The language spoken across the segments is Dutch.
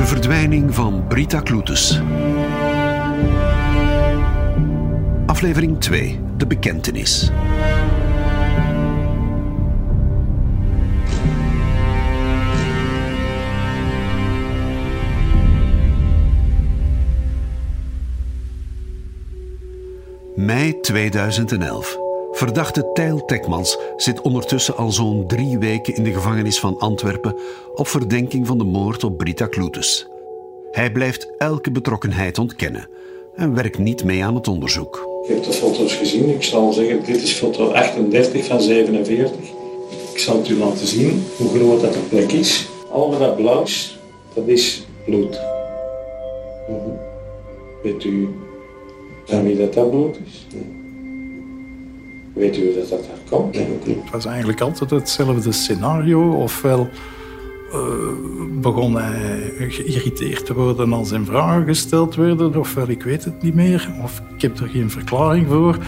De verdwijning van Brita Kloetes. Aflevering 2. De bekentenis. Mei 2011. Verdachte Tijl Tekmans zit ondertussen al zo'n drie weken in de gevangenis van Antwerpen op verdenking van de moord op Brita Kloetes. Hij blijft elke betrokkenheid ontkennen en werkt niet mee aan het onderzoek. Ik heb de foto's gezien. Ik zal zeggen, dit is foto 38 van 47. Ik zal het u laten zien hoe groot dat de plek is. Al dat blauws, dat is bloed. Weet u van wie dat, dat bloed is? Weet u hoe dat, dat daar komt? Het was eigenlijk altijd hetzelfde scenario. Ofwel uh, begon hij geïrriteerd te worden als zijn vragen gesteld werden, ofwel ik weet het niet meer, of ik heb er geen verklaring voor,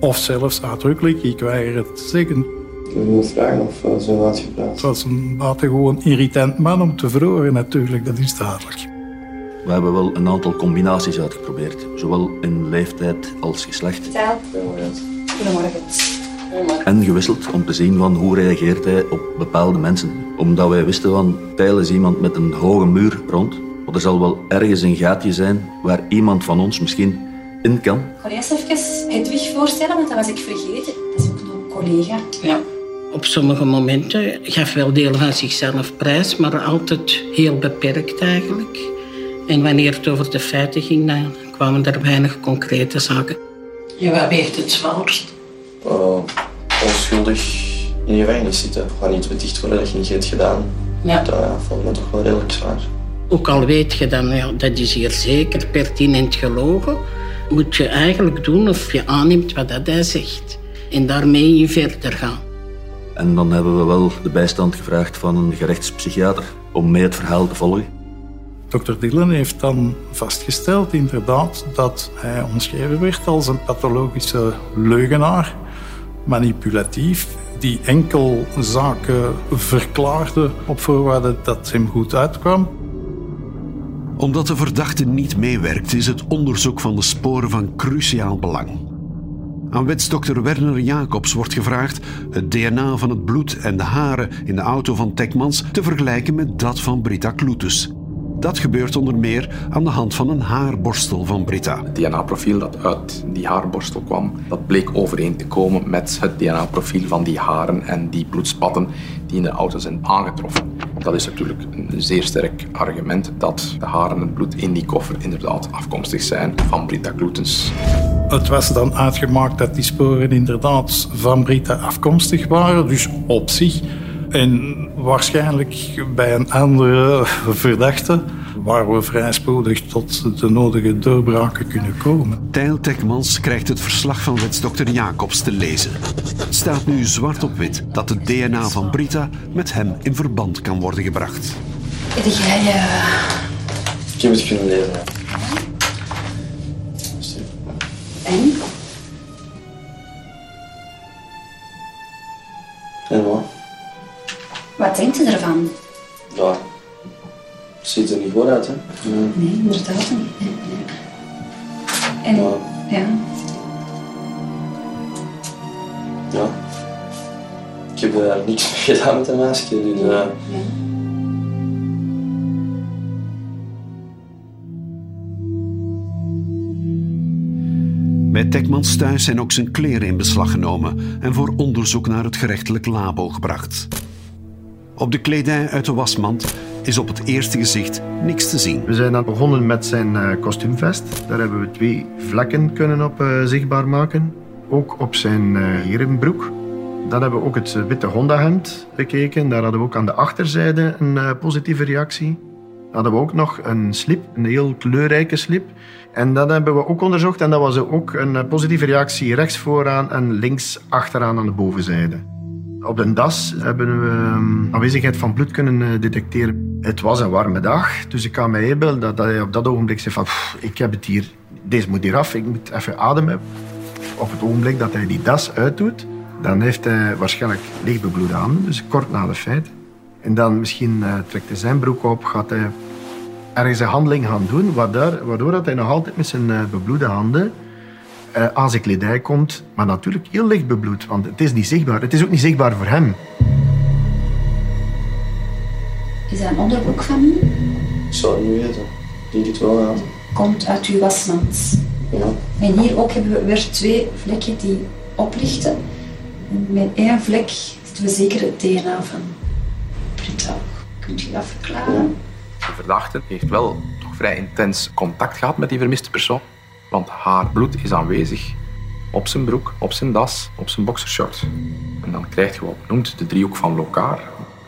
of zelfs uitdrukkelijk, ik weiger het te zeggen. Ik wil vragen of uh, zo had gepraat. Het was een buitengewoon irritant man om te verhoren natuurlijk, dat is duidelijk. We hebben wel een aantal combinaties uitgeprobeerd, zowel in leeftijd als geslacht. Goedemorgen. En gewisseld om te zien van hoe reageert hij op bepaalde mensen. Omdat wij wisten van, Tijl is iemand met een hoge muur rond. Maar er zal wel ergens een gaatje zijn waar iemand van ons misschien in kan. Ik ga eerst even Hedwig voorstellen, want dat was ik vergeten. Dat is ook een collega. Ja. Op sommige momenten gaf wel deel van zichzelf prijs, maar altijd heel beperkt eigenlijk. En wanneer het over de feiten ging, dan kwamen er weinig concrete zaken. Ja, wat weegt het zwaarst? Uh, onschuldig in je gevangenis zitten. Gewoon niet beticht worden dat je niet hebt gedaan. Ja. Dat ja, vond me toch wel redelijk zwaar. Ook al weet je dan, ja, dat is hier zeker pertinent gelogen, moet je eigenlijk doen of je aanneemt wat dat hij zegt. En daarmee in verder gaan. En dan hebben we wel de bijstand gevraagd van een gerechtspsychiater om mee het verhaal te volgen. Dr. Dillon heeft dan vastgesteld inderdaad dat hij omschreven werd als een pathologische leugenaar, manipulatief, die enkel zaken verklaarde op voorwaarde dat hem goed uitkwam. Omdat de verdachte niet meewerkt, is het onderzoek van de sporen van cruciaal belang. Aan wetsdokter Werner Jacobs wordt gevraagd het DNA van het bloed en de haren in de auto van Tekmans te vergelijken met dat van Brita Kloetes. Dat gebeurt onder meer aan de hand van een haarborstel van Brita. Het DNA-profiel dat uit die haarborstel kwam, dat bleek overeen te komen met het DNA-profiel van die haren en die bloedspatten die in de auto zijn aangetroffen. Dat is natuurlijk een zeer sterk argument dat de haren en het bloed in die koffer inderdaad afkomstig zijn van Brita Kloetens. Het was dan uitgemaakt dat die sporen inderdaad van Brita afkomstig waren, dus op zich. En waarschijnlijk bij een andere verdachte waar we vrij spoedig tot de nodige doorbraken kunnen komen. Tijl Tekmans krijgt het verslag van wetsdokter Jacobs te lezen. Het staat nu zwart op wit dat het DNA van Brita met hem in verband kan worden gebracht. Heb jij... Uh... Ik heb het kunnen lezen. En? En Wat denkt u ervan? Ja, het ziet er niet goed uit, hè? Nee. Nee, inderdaad niet. Nee, nee. En, Ja. ja. Ja. Ik heb er niks mee gedaan met een meisje, dus... eh, ja. Bij Tekmans thuis zijn ook zijn kleren in beslag genomen en voor onderzoek naar het gerechtelijk labo gebracht. Op de kledij uit de wasmand is op het eerste gezicht niks te zien. We zijn dan begonnen met zijn eh, kostuumvest. Daar hebben we twee vlekken kunnen op eh, zichtbaar maken. Ook op zijn eh, herenbroek. Dan hebben we ook het witte Honda-hemd bekeken. Daar hadden we ook aan de achterzijde een positieve reactie. Dan hadden we ook nog een slip, een heel kleurrijke slip. En dat hebben we ook onderzocht en dat was ook een positieve reactie rechts vooraan en links achteraan aan de bovenzijde. Op de das hebben we ehm, aanwezigheid van bloed kunnen eh, detecteren. Het was een warme dag, dus ik kan me inbeelden dat hij op dat ogenblik zei van "Pff, ik heb het hier, deze moet hier af, ik moet even ademen. Op het ogenblik dat hij die das uitdoet, dan heeft hij waarschijnlijk lichtbebloede handen, dus kort na de feit. En dan misschien eh, trekt hij zijn broek op, gaat hij ergens een handeling gaan doen, waardoor, waardoor dat hij nog altijd met zijn uh, bebloede handen uh, aan zijn kledij komt. Maar natuurlijk heel licht bebloed, want het is niet zichtbaar. Het is ook niet zichtbaar voor hem. Is dat een onderbroekfamilie? Ik zou het niet weten. Ik denk het wel, ja. Komt uit uw wasmand. Ja. En hier ook hebben we weer twee vlekken die oplichten. En met één vlek zitten we zeker het DNA van Britta. Kunt je dat verklaren? De verdachte heeft wel toch vrij intens contact gehad met die vermiste persoon. Want haar bloed is aanwezig op zijn broek, op zijn das, op zijn boxershort. En dan krijg je wat noemt de driehoek van Lokaar.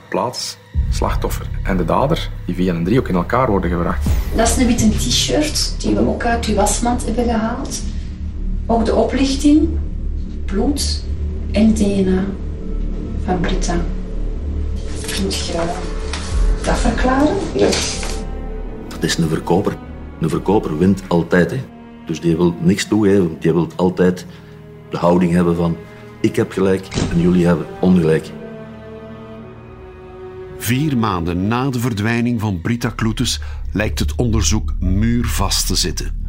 Plaats, slachtoffer en de dader, die via een driehoek in elkaar worden gebracht. Dat is een witte t-shirt die we ook uit uw wasmand hebben gehaald. Ook de oplichting, bloed en DNA van Britta. Kunt je dat verklaren? Ja. Dat is een verkoper. Een verkoper wint altijd. Hè. Dus die wil niks toegeven. Die wil altijd de houding hebben van ik heb gelijk en jullie hebben ongelijk. Vier maanden na de verdwijning van Britta Kloetes lijkt het onderzoek muurvast te zitten.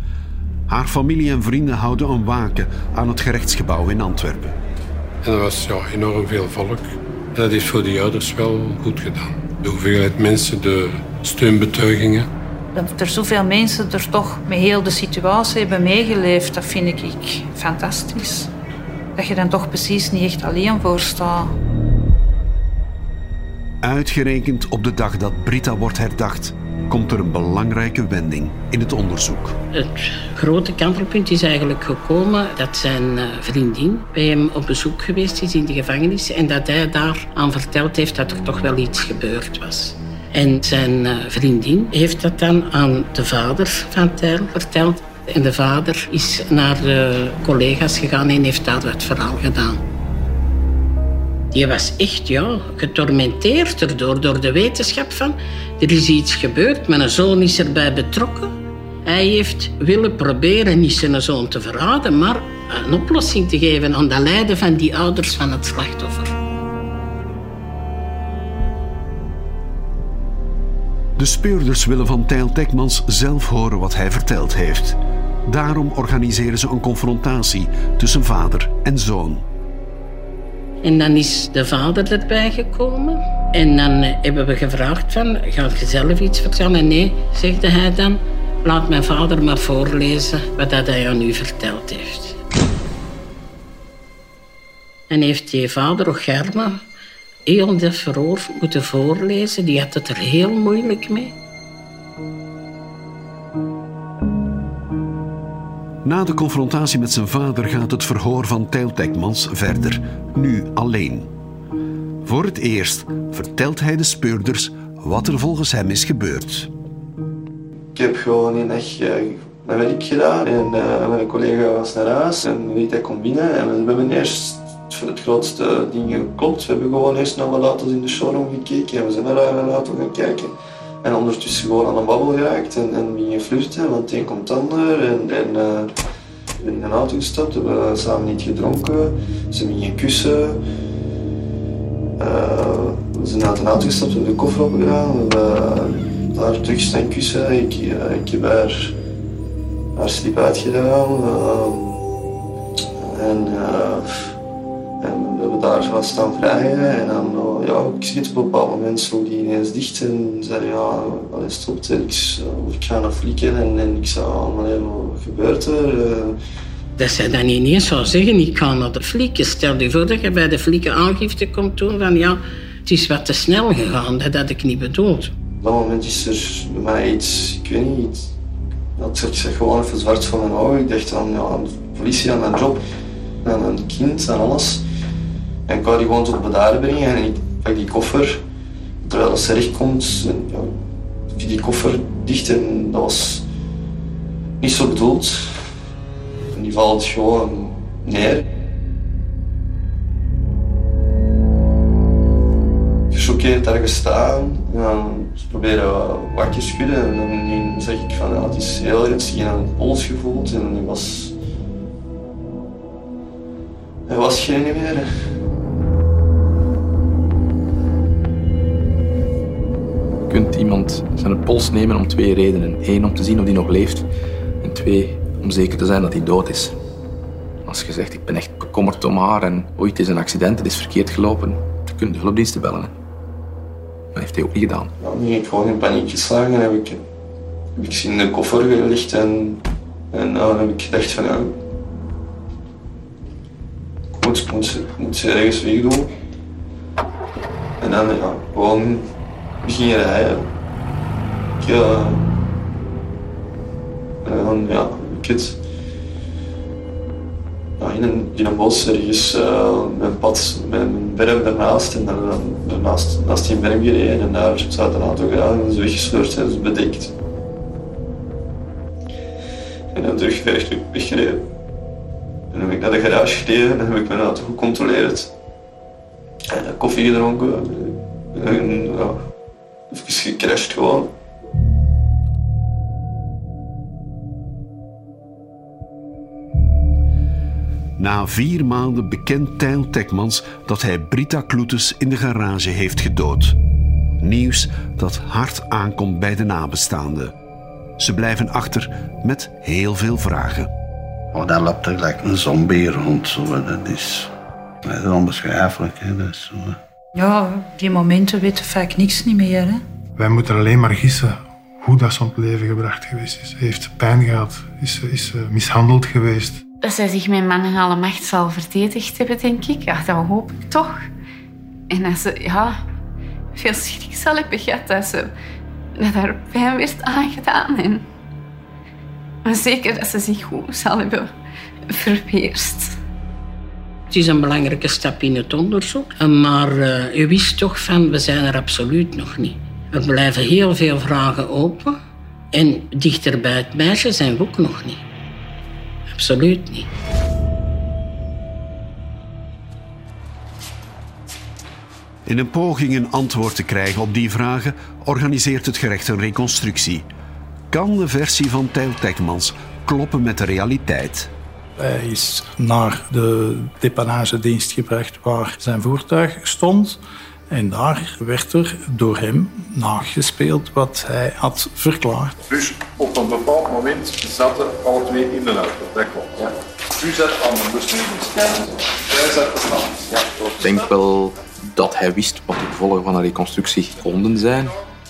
Haar familie en vrienden houden een waken aan het gerechtsgebouw in Antwerpen. En er was ja, enorm veel volk. En dat is voor de ouders wel goed gedaan. De hoeveelheid mensen, de steunbetuigingen. Dat er zoveel mensen er toch met heel de situatie hebben meegeleefd, dat vind ik fantastisch. Dat je dan toch precies niet echt alleen voor staat. Uitgerekend op de dag dat Britta wordt herdacht, komt er een belangrijke wending in het onderzoek. Het grote kantelpunt is eigenlijk gekomen dat zijn eh, vriendin bij hem op bezoek geweest is in de gevangenis en dat hij daar aan verteld heeft dat er toch wel iets gebeurd was. En zijn eh, vriendin heeft dat dan aan de vader van Tijl verteld. En de vader is naar de collega's gegaan en heeft daar het verhaal gedaan. Die was echt ja, getormenteerd erdoor, door de wetenschap van... er is iets gebeurd, mijn zoon is erbij betrokken. Hij heeft willen proberen niet zijn zoon te verraden... maar een oplossing te geven aan de lijden van die ouders van het slachtoffer. De speurders willen van Tijl Tekmans zelf horen wat hij verteld heeft. Daarom organiseren ze een confrontatie tussen vader en zoon. En dan is de vader erbij gekomen. En dan eh, hebben we gevraagd van, ga je zelf iets vertellen? Nee, zegde hij dan. Laat mijn vader maar voorlezen wat hij aan u verteld heeft. En heeft die vader ook Germa heel de verhoor moeten voorlezen. Die had het er heel moeilijk mee. Na de confrontatie met zijn vader gaat het verhoor van Tijl verder, nu alleen. Voor het eerst vertelt hij de speurders wat er volgens hem is gebeurd. Ik heb gewoon een echt uh, mijn werk gedaan en uh, mijn collega was naar huis en weet hij komt binnen en we hebben eerst het grootste ding geklopt. We hebben gewoon eerst naar wat auto's in de showroom gekeken en we zijn naar auto gaan kijken. En ondertussen gewoon aan een babbel geraakt en, en beginnen flirten, want een komt ander. En, en uh, in een auto gestapt, we hebben samen niet gedronken, ze beginnen kussen. We zijn uit een auto gestapt, hebben de koffer opgedaan, we hebben daar terug staan kussen. Ik, ik heb haar, haar slip uitgedaan. en daar wat staan vragen en dan, uh, ja, ik schiet op een bepaald moment zo die ineens dicht en zei ja, alles stopt. En ik, ik ga naar flikken en, en ik zei, oh, maar wat gebeurt er? Uh, dat zij dan ineens zou zeggen, ik ga naar de flikken. Stel je voor dat je bij de flikken aangifte komt doen van ja, het is wat te snel gegaan, dat had ik niet bedoeld. Op dat moment is er bij mij iets, ik weet niet, dat ik zeg gewoon even zwart voor mijn ogen. Ik dacht dan, ja, de politie aan mijn job, aan een kind en alles. En ik wou die gewoon tot bedaren brengen en ik pak die koffer. Terwijl ze recht komt, en, ja, die koffer dicht en dat was niet zo bedoeld. En die valt gewoon neer. Gechoqueerd daar gestaan. En dan proberen wakker schudden en dan zeg ik van ja, het is heel ernstig. En dan pols gevoeld en was... Hij was geen meer. Iemand zijn pols nemen om twee redenen. Eén, om te zien of hij nog leeft. En twee, om zeker te zijn dat hij dood is. Als je zegt, ik ben echt bekommerd om haar en ooit is een accident, het is verkeerd gelopen, dan kun je de hulpdiensten bellen. Dat heeft hij ook niet gedaan. Ik gewoon in paniek geslagen en heb ik, heb ik in de koffer gelegd en, en dan heb ik gedacht van ja, ik moet, moet, moet ze ergens wegdoen. En dan ja, gewoon beginnen rijden. En dan ja, ja, in, een, in een bos ergens uh, mijn pad, mijn berm daarnaast en dan, dan daarnaast, naast die berm gereden en daar zat een auto gedaan en is weggesleurd en bedekt. En dan terug weggereden. En dan heb ik naar de garage gereden en heb ik mijn auto gecontroleerd. En koffie gedronken en ja, even gecrashed gewoon. Na vier maanden bekent Tijl Tekmans dat hij Brita Kloetes in de garage heeft gedood. Nieuws dat hard aankomt bij de nabestaanden. Ze blijven achter met heel veel vragen. Oh, dat loopt er gelijk een zombie rond. Zo. Dat, is, dat is onbeschrijfelijk. Hè. Dat is zo. Ja, op die momenten weten vaak niks niet meer. Hè? Wij moeten alleen maar gissen hoe dat ze om het leven gebracht geweest is. Heeft pijn gehad, is, is mishandeld geweest dat zij zich met en alle macht zal verdedigd hebben, denk ik. Ja, dat hoop ik toch. En dat ze ja, veel schrik zal hebben gehad dat, ze, dat haar pijn werd aangedaan. Maar zeker dat ze zich goed zal hebben verweerst. Het is een belangrijke stap in het onderzoek. Maar uh, je wist toch van, we zijn er absoluut nog niet. Er blijven heel veel vragen open. En dichter bij het meisje zijn we ook nog niet. Absoluut niet. In een poging een antwoord te krijgen op die vragen organiseert het gerecht een reconstructie. Kan de versie van Tijl Tekmans kloppen met de realiteit? Hij is naar de depanagedienst gebracht waar zijn voertuig stond. En daar werd er door hem nagespeeld wat hij had verklaard. Dus op een bepaald moment zaten alle twee in de auto. Dat klopt. Ja. U zat aan de besturingskant, hij zat aan ja, Ik denk wel dat hij wist wat de gevolgen van een reconstructie konden zijn.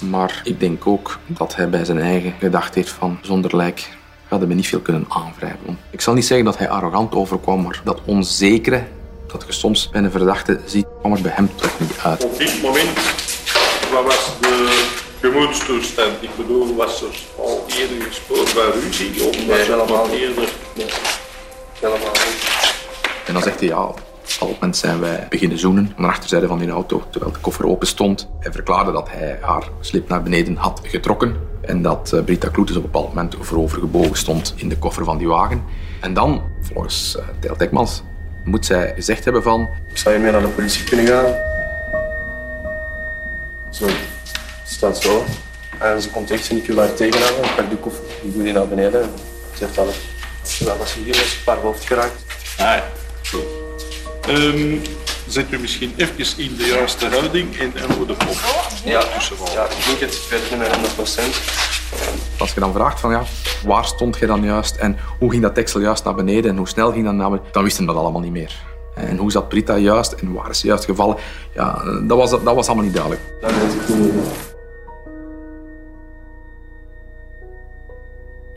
Maar ik denk ook dat hij bij zijn eigen gedacht heeft van zonder lijk hadden we niet veel kunnen aanwrijven. Ik zal niet zeggen dat hij arrogant overkwam, maar dat onzekere dat je soms bij een verdachte ziet, kwam er bij hem toch niet uit. Op dit moment, wat was de gemoedstoestand? Ik bedoel, was er al eerder gesproken bij ruzie? Of was er al eerder... Nee, helemaal niet. En dan zegt hij, ja, op een moment zijn wij beginnen zoenen aan de achterzijde van die auto, terwijl de koffer open stond. Hij verklaarde dat hij haar slip naar beneden had getrokken en dat uh, Brita Kloetes op een bepaald moment voorovergebogen stond in de koffer van die wagen. En dan, volgens uh, Tijl moet zij gezegd hebben van... Zou je mee naar de politie kunnen gaan? Zo, staat zo. En ze komt echt en ik wil haar tegenhouden. Ik pak de koffer, ik doe die naar beneden en zegt alles. Ja, als je hier is, een paar hoofd geraakt. Ah, ja. Goed. Um, zet u misschien even in de juiste houding en, en voor de kop. Ja, ja, ik denk het, ik niet meer 100 Als je dan vraagt van ja, waar stond je dan juist en hoe ging dat deksel juist naar beneden en hoe snel ging dat naar beneden, dan wisten we dat allemaal niet meer. En hoe zat Brita juist en waar is ze juist gevallen, ja, dat was, dat was allemaal niet duidelijk. Dat weet ik niet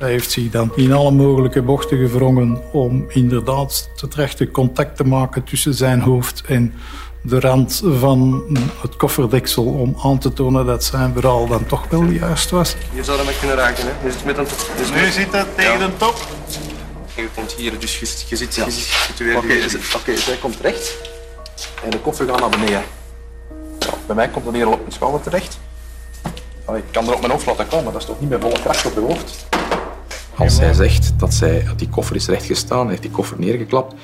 Hij heeft zich dan in alle mogelijke bochten gevrongen om inderdaad het rechte contact te maken tussen zijn hoofd en de rand van het kofferdeksel om aan te tonen dat zijn verhaal dan toch wel juist was. Je zou hem kunnen raken, hè? Je zit met een dus nu zit het tegen de top. Je komt hier, dus je, je zit, ja. je zit, Oké, okay, zij komt rechts en de koffer gaat naar beneden. bij mij komt dat hier al op mijn schouder terecht. ik kan er op mijn hoofd laten komen, maar dat is toch niet met volle kracht op je hoofd. Als zij zegt dat, zij, dat die koffer is rechtgestaan, heeft die koffer neergeklapt,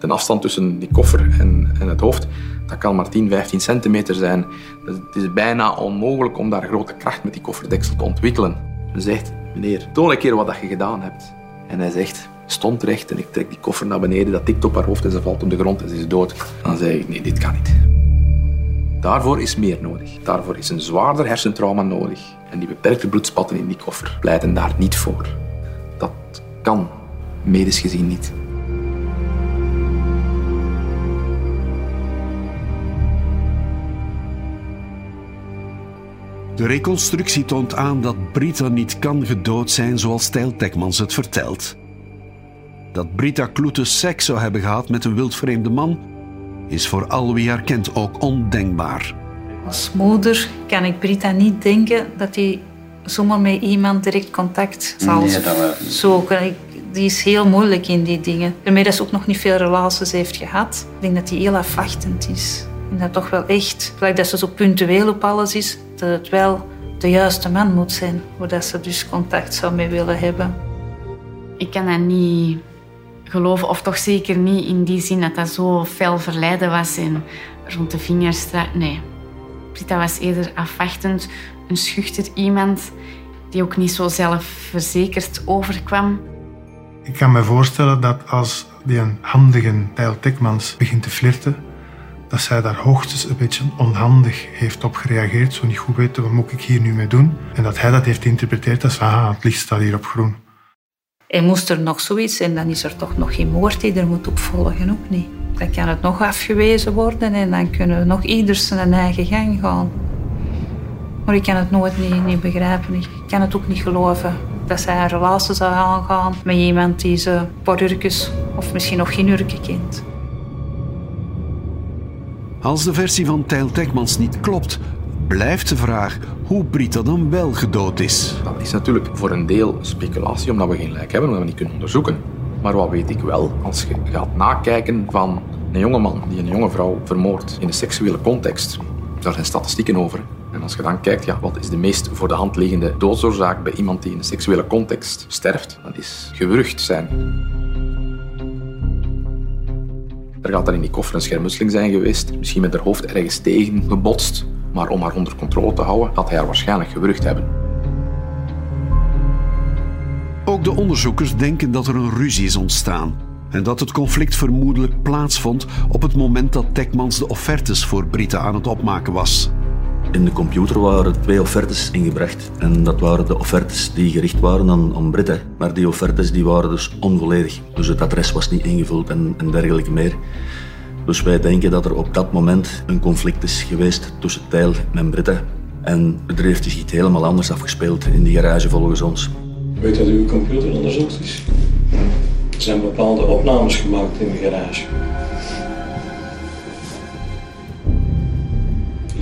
de afstand tussen die koffer en, en het hoofd, dat kan maar 10, 15 centimeter zijn. Dus het is bijna onmogelijk om daar grote kracht met die kofferdeksel te ontwikkelen. Ze zegt, meneer, toon een keer wat je gedaan hebt. En hij zegt, stond recht en ik trek die koffer naar beneden, dat tikt op haar hoofd en ze valt op de grond en ze is dood. Dan zei ik, nee, dit kan niet. Daarvoor is meer nodig. Daarvoor is een zwaarder hersentrauma nodig. En die beperkte bloedspatten in die koffer pleiten daar niet voor. Dat kan medisch gezien niet. De reconstructie toont aan dat Brita niet kan gedood zijn zoals Tijl Tekmans het vertelt. Dat Brita Kloete seks zou hebben gehad met een wildvreemde man, is voor al wie haar kent ook ondenkbaar. Als moeder kan ik Brita niet denken dat hij zomaar met iemand direct contact zal Nee, zoeken. Ik- Die is heel moeilijk in die dingen. Daarmee dat ze ook nog niet veel relaties heeft gehad. Ik denk dat hij heel afwachtend is. En dat toch wel echt, gelijk dat ze zo puntueel op alles is, dat het wel de juiste man moet zijn, waar dat ze dus contact zou mee willen hebben. Ik kan dat niet geloven, of toch zeker niet in die zin dat dat zo fel verleiden was en rond de vingers stra- Nee. Brita was eerder afwachtend, een schuchter iemand die ook niet zo zelfverzekerd overkwam. Ik kan me voorstellen dat als die handige Tijl Tekmans begint te flirten, dat zij daar hoogstens een beetje onhandig heeft op gereageerd, zo niet goed weten wat moet ik hier nu mee doen. En dat hij dat heeft geïnterpreteerd als ah, het licht staat hier op groen. En moest er nog zoiets zijn, dan is er toch nog geen moord die er moet op volgen, ook niet. Dan kan het nog afgewezen worden en dan kunnen we nog ieder zijn eigen gang gaan. Maar ik kan het nooit niet, niet begrijpen. Ik kan het ook niet geloven dat zij een relatie zou aangaan met iemand die ze een paar of misschien nog geen urken kent. Als de versie van Tijl Tekmans niet klopt, blijft de vraag hoe Brita dan wel gedood is. Dat is natuurlijk voor een deel speculatie, omdat we geen lijk hebben, omdat we niet kunnen onderzoeken. Maar wat weet ik wel, als je gaat nakijken van een jonge man die een jonge vrouw vermoordt in een seksuele context, daar zijn statistieken over. En als je dan kijkt, ja, wat is de meest voor de hand liggende doodsoorzaak bij iemand die in een seksuele context sterft, dat is gewurgd zijn. Er gaat dan in die koffer een schermutseling zijn geweest, misschien met haar hoofd ergens tegen gebotst, maar om haar onder controle te houden, had hij haar waarschijnlijk gewurgd hebben. Ook de onderzoekers denken dat er een ruzie is ontstaan en dat het conflict vermoedelijk plaatsvond op het moment dat Tekmans de offertes voor Brita aan het opmaken was. In de computer waren twee offertes ingebracht. En dat waren de offertes die gericht waren aan, aan Britten. Maar die offertes die waren dus onvolledig. Dus het adres was niet ingevuld en, dergelijke meer. Dus wij denken dat er op dat moment een conflict is geweest tussen Tijl en Britten. En er heeft zich iets helemaal anders afgespeeld in die garage volgens ons. Weet dat uw computer onderzocht is? Er zijn bepaalde opnames gemaakt in de garage.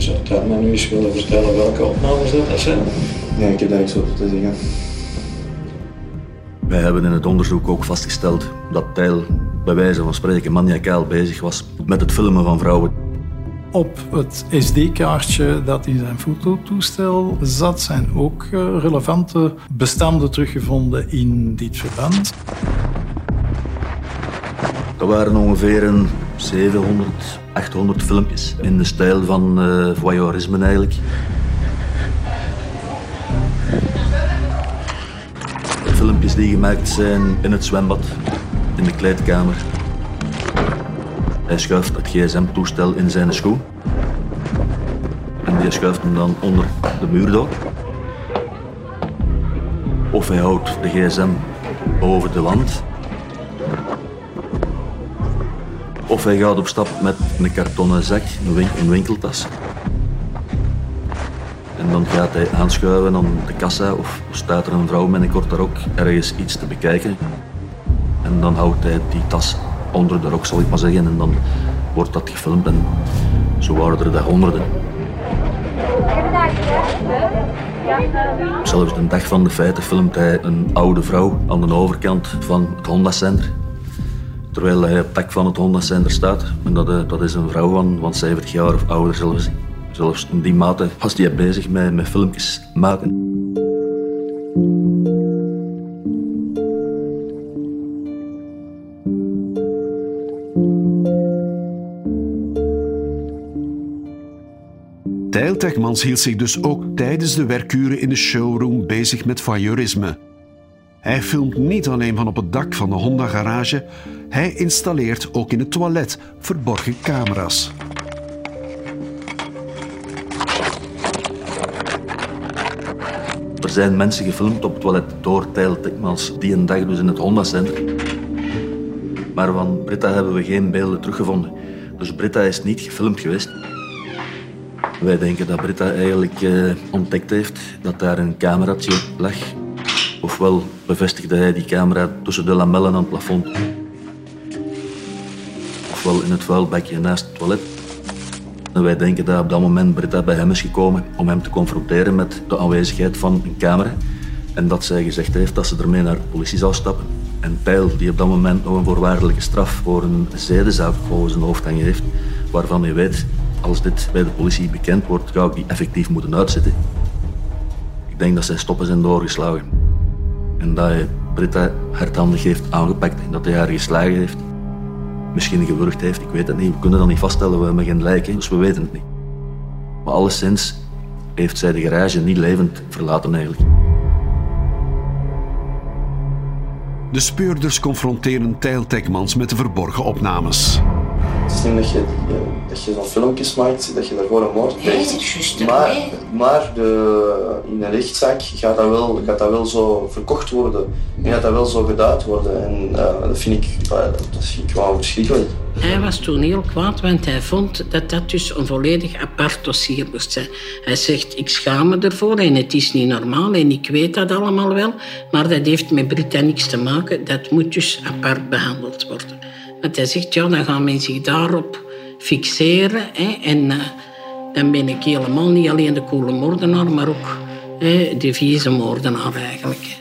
Zou Thelma nu eens willen vertellen welke opnames dat zijn? Ja, ik heb daar iets over te zeggen. Wij hebben in het onderzoek ook vastgesteld dat Tijl bij wijze van spreken maniacaal bezig was met het filmen van vrouwen. Op het SD-kaartje dat in zijn fototoestel zat, zijn ook eh, relevante bestanden teruggevonden in dit verband. Er waren ongeveer een 700, 800 filmpjes in de stijl van eh voyeurisme eigenlijk. Filmpjes die gemaakt zijn in het zwembad, in de kleedkamer. Hij schuift het gsm-toestel in zijn schoen. En die schuift hem dan onder de muur door. Of hij houdt de gsm boven de wand. Of hij gaat op stap met een kartonnen zak, een, win- een winkeltas. En dan gaat hij aanschuiven aan de kassa of staat er een vrouw met een korte rok ergens iets te bekijken. En dan houdt hij die tas onder de rok, zal ik maar zeggen. En dan wordt dat gefilmd en zo waren er de honderden. Zelfs de dag van de feiten filmt hij een oude vrouw aan de overkant van het Honda Center. Terwijl hij op het dak van het Honda Center staat. En dat, eh, dat is een vrouw van, van 70 jaar of ouder zelfs. Zelfs in die mate was hij bezig met, met filmpjes maken. Tijl Tekmans hield zich dus ook tijdens de werkuren in de showroom bezig met voyeurisme. Hij filmt niet alleen van op het dak van de Honda garage, hij installeert ook in het toilet verborgen camera's. Er zijn mensen gefilmd op het toilet door Tijl Tikmans die een dag dus in het Honda Center. Maar van Britta hebben we geen beelden teruggevonden. Dus Britta is niet gefilmd geweest. Wij denken dat Britta eigenlijk eh, ontdekt heeft dat daar een cameraatje lag Ofwel bevestigde hij die camera tussen de lamellen aan het plafond. Ofwel in het vuilbakje naast het toilet. En wij denken dat op dat moment Britta bij hem is gekomen om hem te confronteren met de aanwezigheid van een camera. En dat zij gezegd heeft dat ze ermee naar de politie zou stappen. En Pijl, die op dat moment nog een voorwaardelijke straf voor een zedenzaak boven zijn hoofd hangen heeft, waarvan hij weet, als dit bij de politie bekend wordt, ga ik die effectief moeten uitzetten. Ik denk dat zijn stoppen zijn doorgeslagen. En dat hij Britta hardhandig heeft aangepakt en dat hij haar geslagen heeft. Misschien gewurgd heeft, ik weet het niet. We kunnen dat niet vaststellen, we hebben geen lijken, dus we weten het niet. Maar alleszins heeft zij de garage niet levend verlaten eigenlijk. De speurders confronteren Tijl Tekmans met de verborgen opnames. Het is niet dat je, eh, dat je zo'n filmpjes maakt, dat je daarvoor een moord pleegt. maar maar de, in een rechtszaak gaat dat, wel, gaat dat wel zo verkocht worden. En gaat dat wel zo geduid worden. En uh, dat, vind ik, uh, dat vind ik gewoon verschrikkelijk. Hij was toen heel kwaad, want hij vond dat dat dus een volledig apart dossier moest zijn. Hij zegt, ik schaam me ervoor en het is niet normaal en ik weet dat allemaal wel, maar dat heeft met Brita niks te maken. Dat moet dus apart behandeld worden. Want hij zegt, ja, dan gaan mensen zich daarop fixeren. Hè, en uh, dan ben ik helemaal niet alleen de koele moordenaar, maar ook hè, de vieze moordenaar eigenlijk.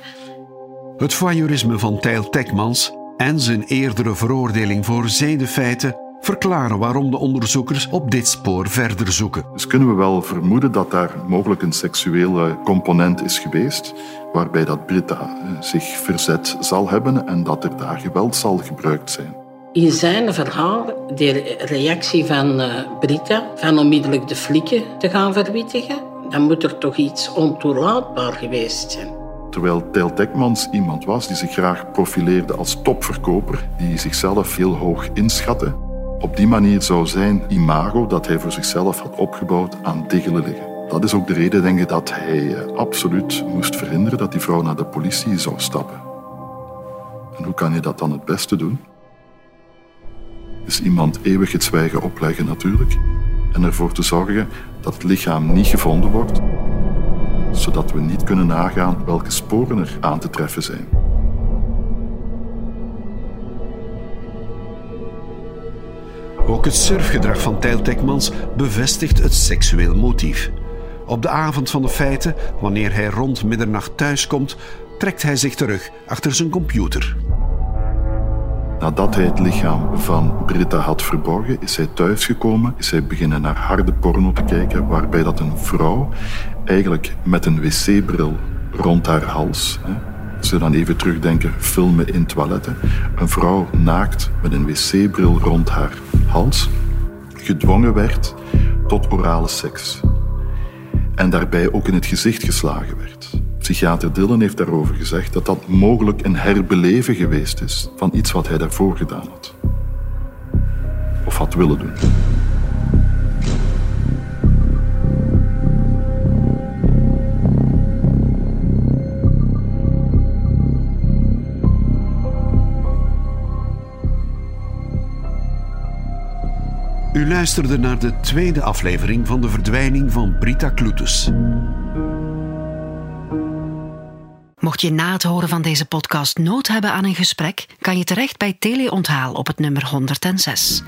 Het voyeurisme van Tijl Tekmans en zijn eerdere veroordeling voor zedenfeiten verklaren waarom de onderzoekers op dit spoor verder zoeken. Dus kunnen we wel vermoeden dat daar mogelijk een seksuele component is geweest, waarbij dat Britta zich verzet zal hebben en dat er daar geweld zal gebruikt zijn. In zijn verhaal, de reactie van uh, Britta, van onmiddellijk de flikken te gaan verwittigen, dan moet er toch iets ontoelaatbaar geweest zijn. Terwijl Tijl Tekmans iemand was die zich graag profileerde als topverkoper, die zichzelf heel hoog inschatte, op die manier zou zijn imago dat hij voor zichzelf had opgebouwd aan diggelen liggen. Dat is ook de reden, denk ik, dat hij eh, absoluut moest verhinderen dat die vrouw naar de politie zou stappen. En hoe kan je dat dan het beste doen? Is iemand eeuwig het zwijgen opleggen natuurlijk en ervoor te zorgen dat het lichaam niet gevonden wordt, zodat we niet kunnen nagaan welke sporen er aan te treffen zijn. Ook het surfgedrag van Tijl bevestigt het seksueel motief. Op de avond van de feiten, wanneer hij rond middernacht thuiskomt, trekt hij zich terug achter zijn computer. Nadat hij het lichaam van Britta had verborgen, is hij thuisgekomen, is hij beginnen naar harde porno te kijken, waarbij dat een vrouw eigenlijk met een wc-bril rond haar hals, hè, als je dan even terugdenken, filmen in toiletten, een vrouw naakt met een wc-bril rond haar hals, gedwongen werd tot orale seks. En daarbij ook in het gezicht geslagen werd. Psychiater Dillen heeft daarover gezegd dat dat mogelijk een herbeleven geweest is van iets wat hij daarvoor gedaan had. Of had willen doen. U luisterde naar de tweede aflevering van de verdwijning van Brita Kloetus. Mocht je na het horen van deze podcast nood hebben aan een gesprek, kan je terecht bij Teleonthaal op het nummer 106.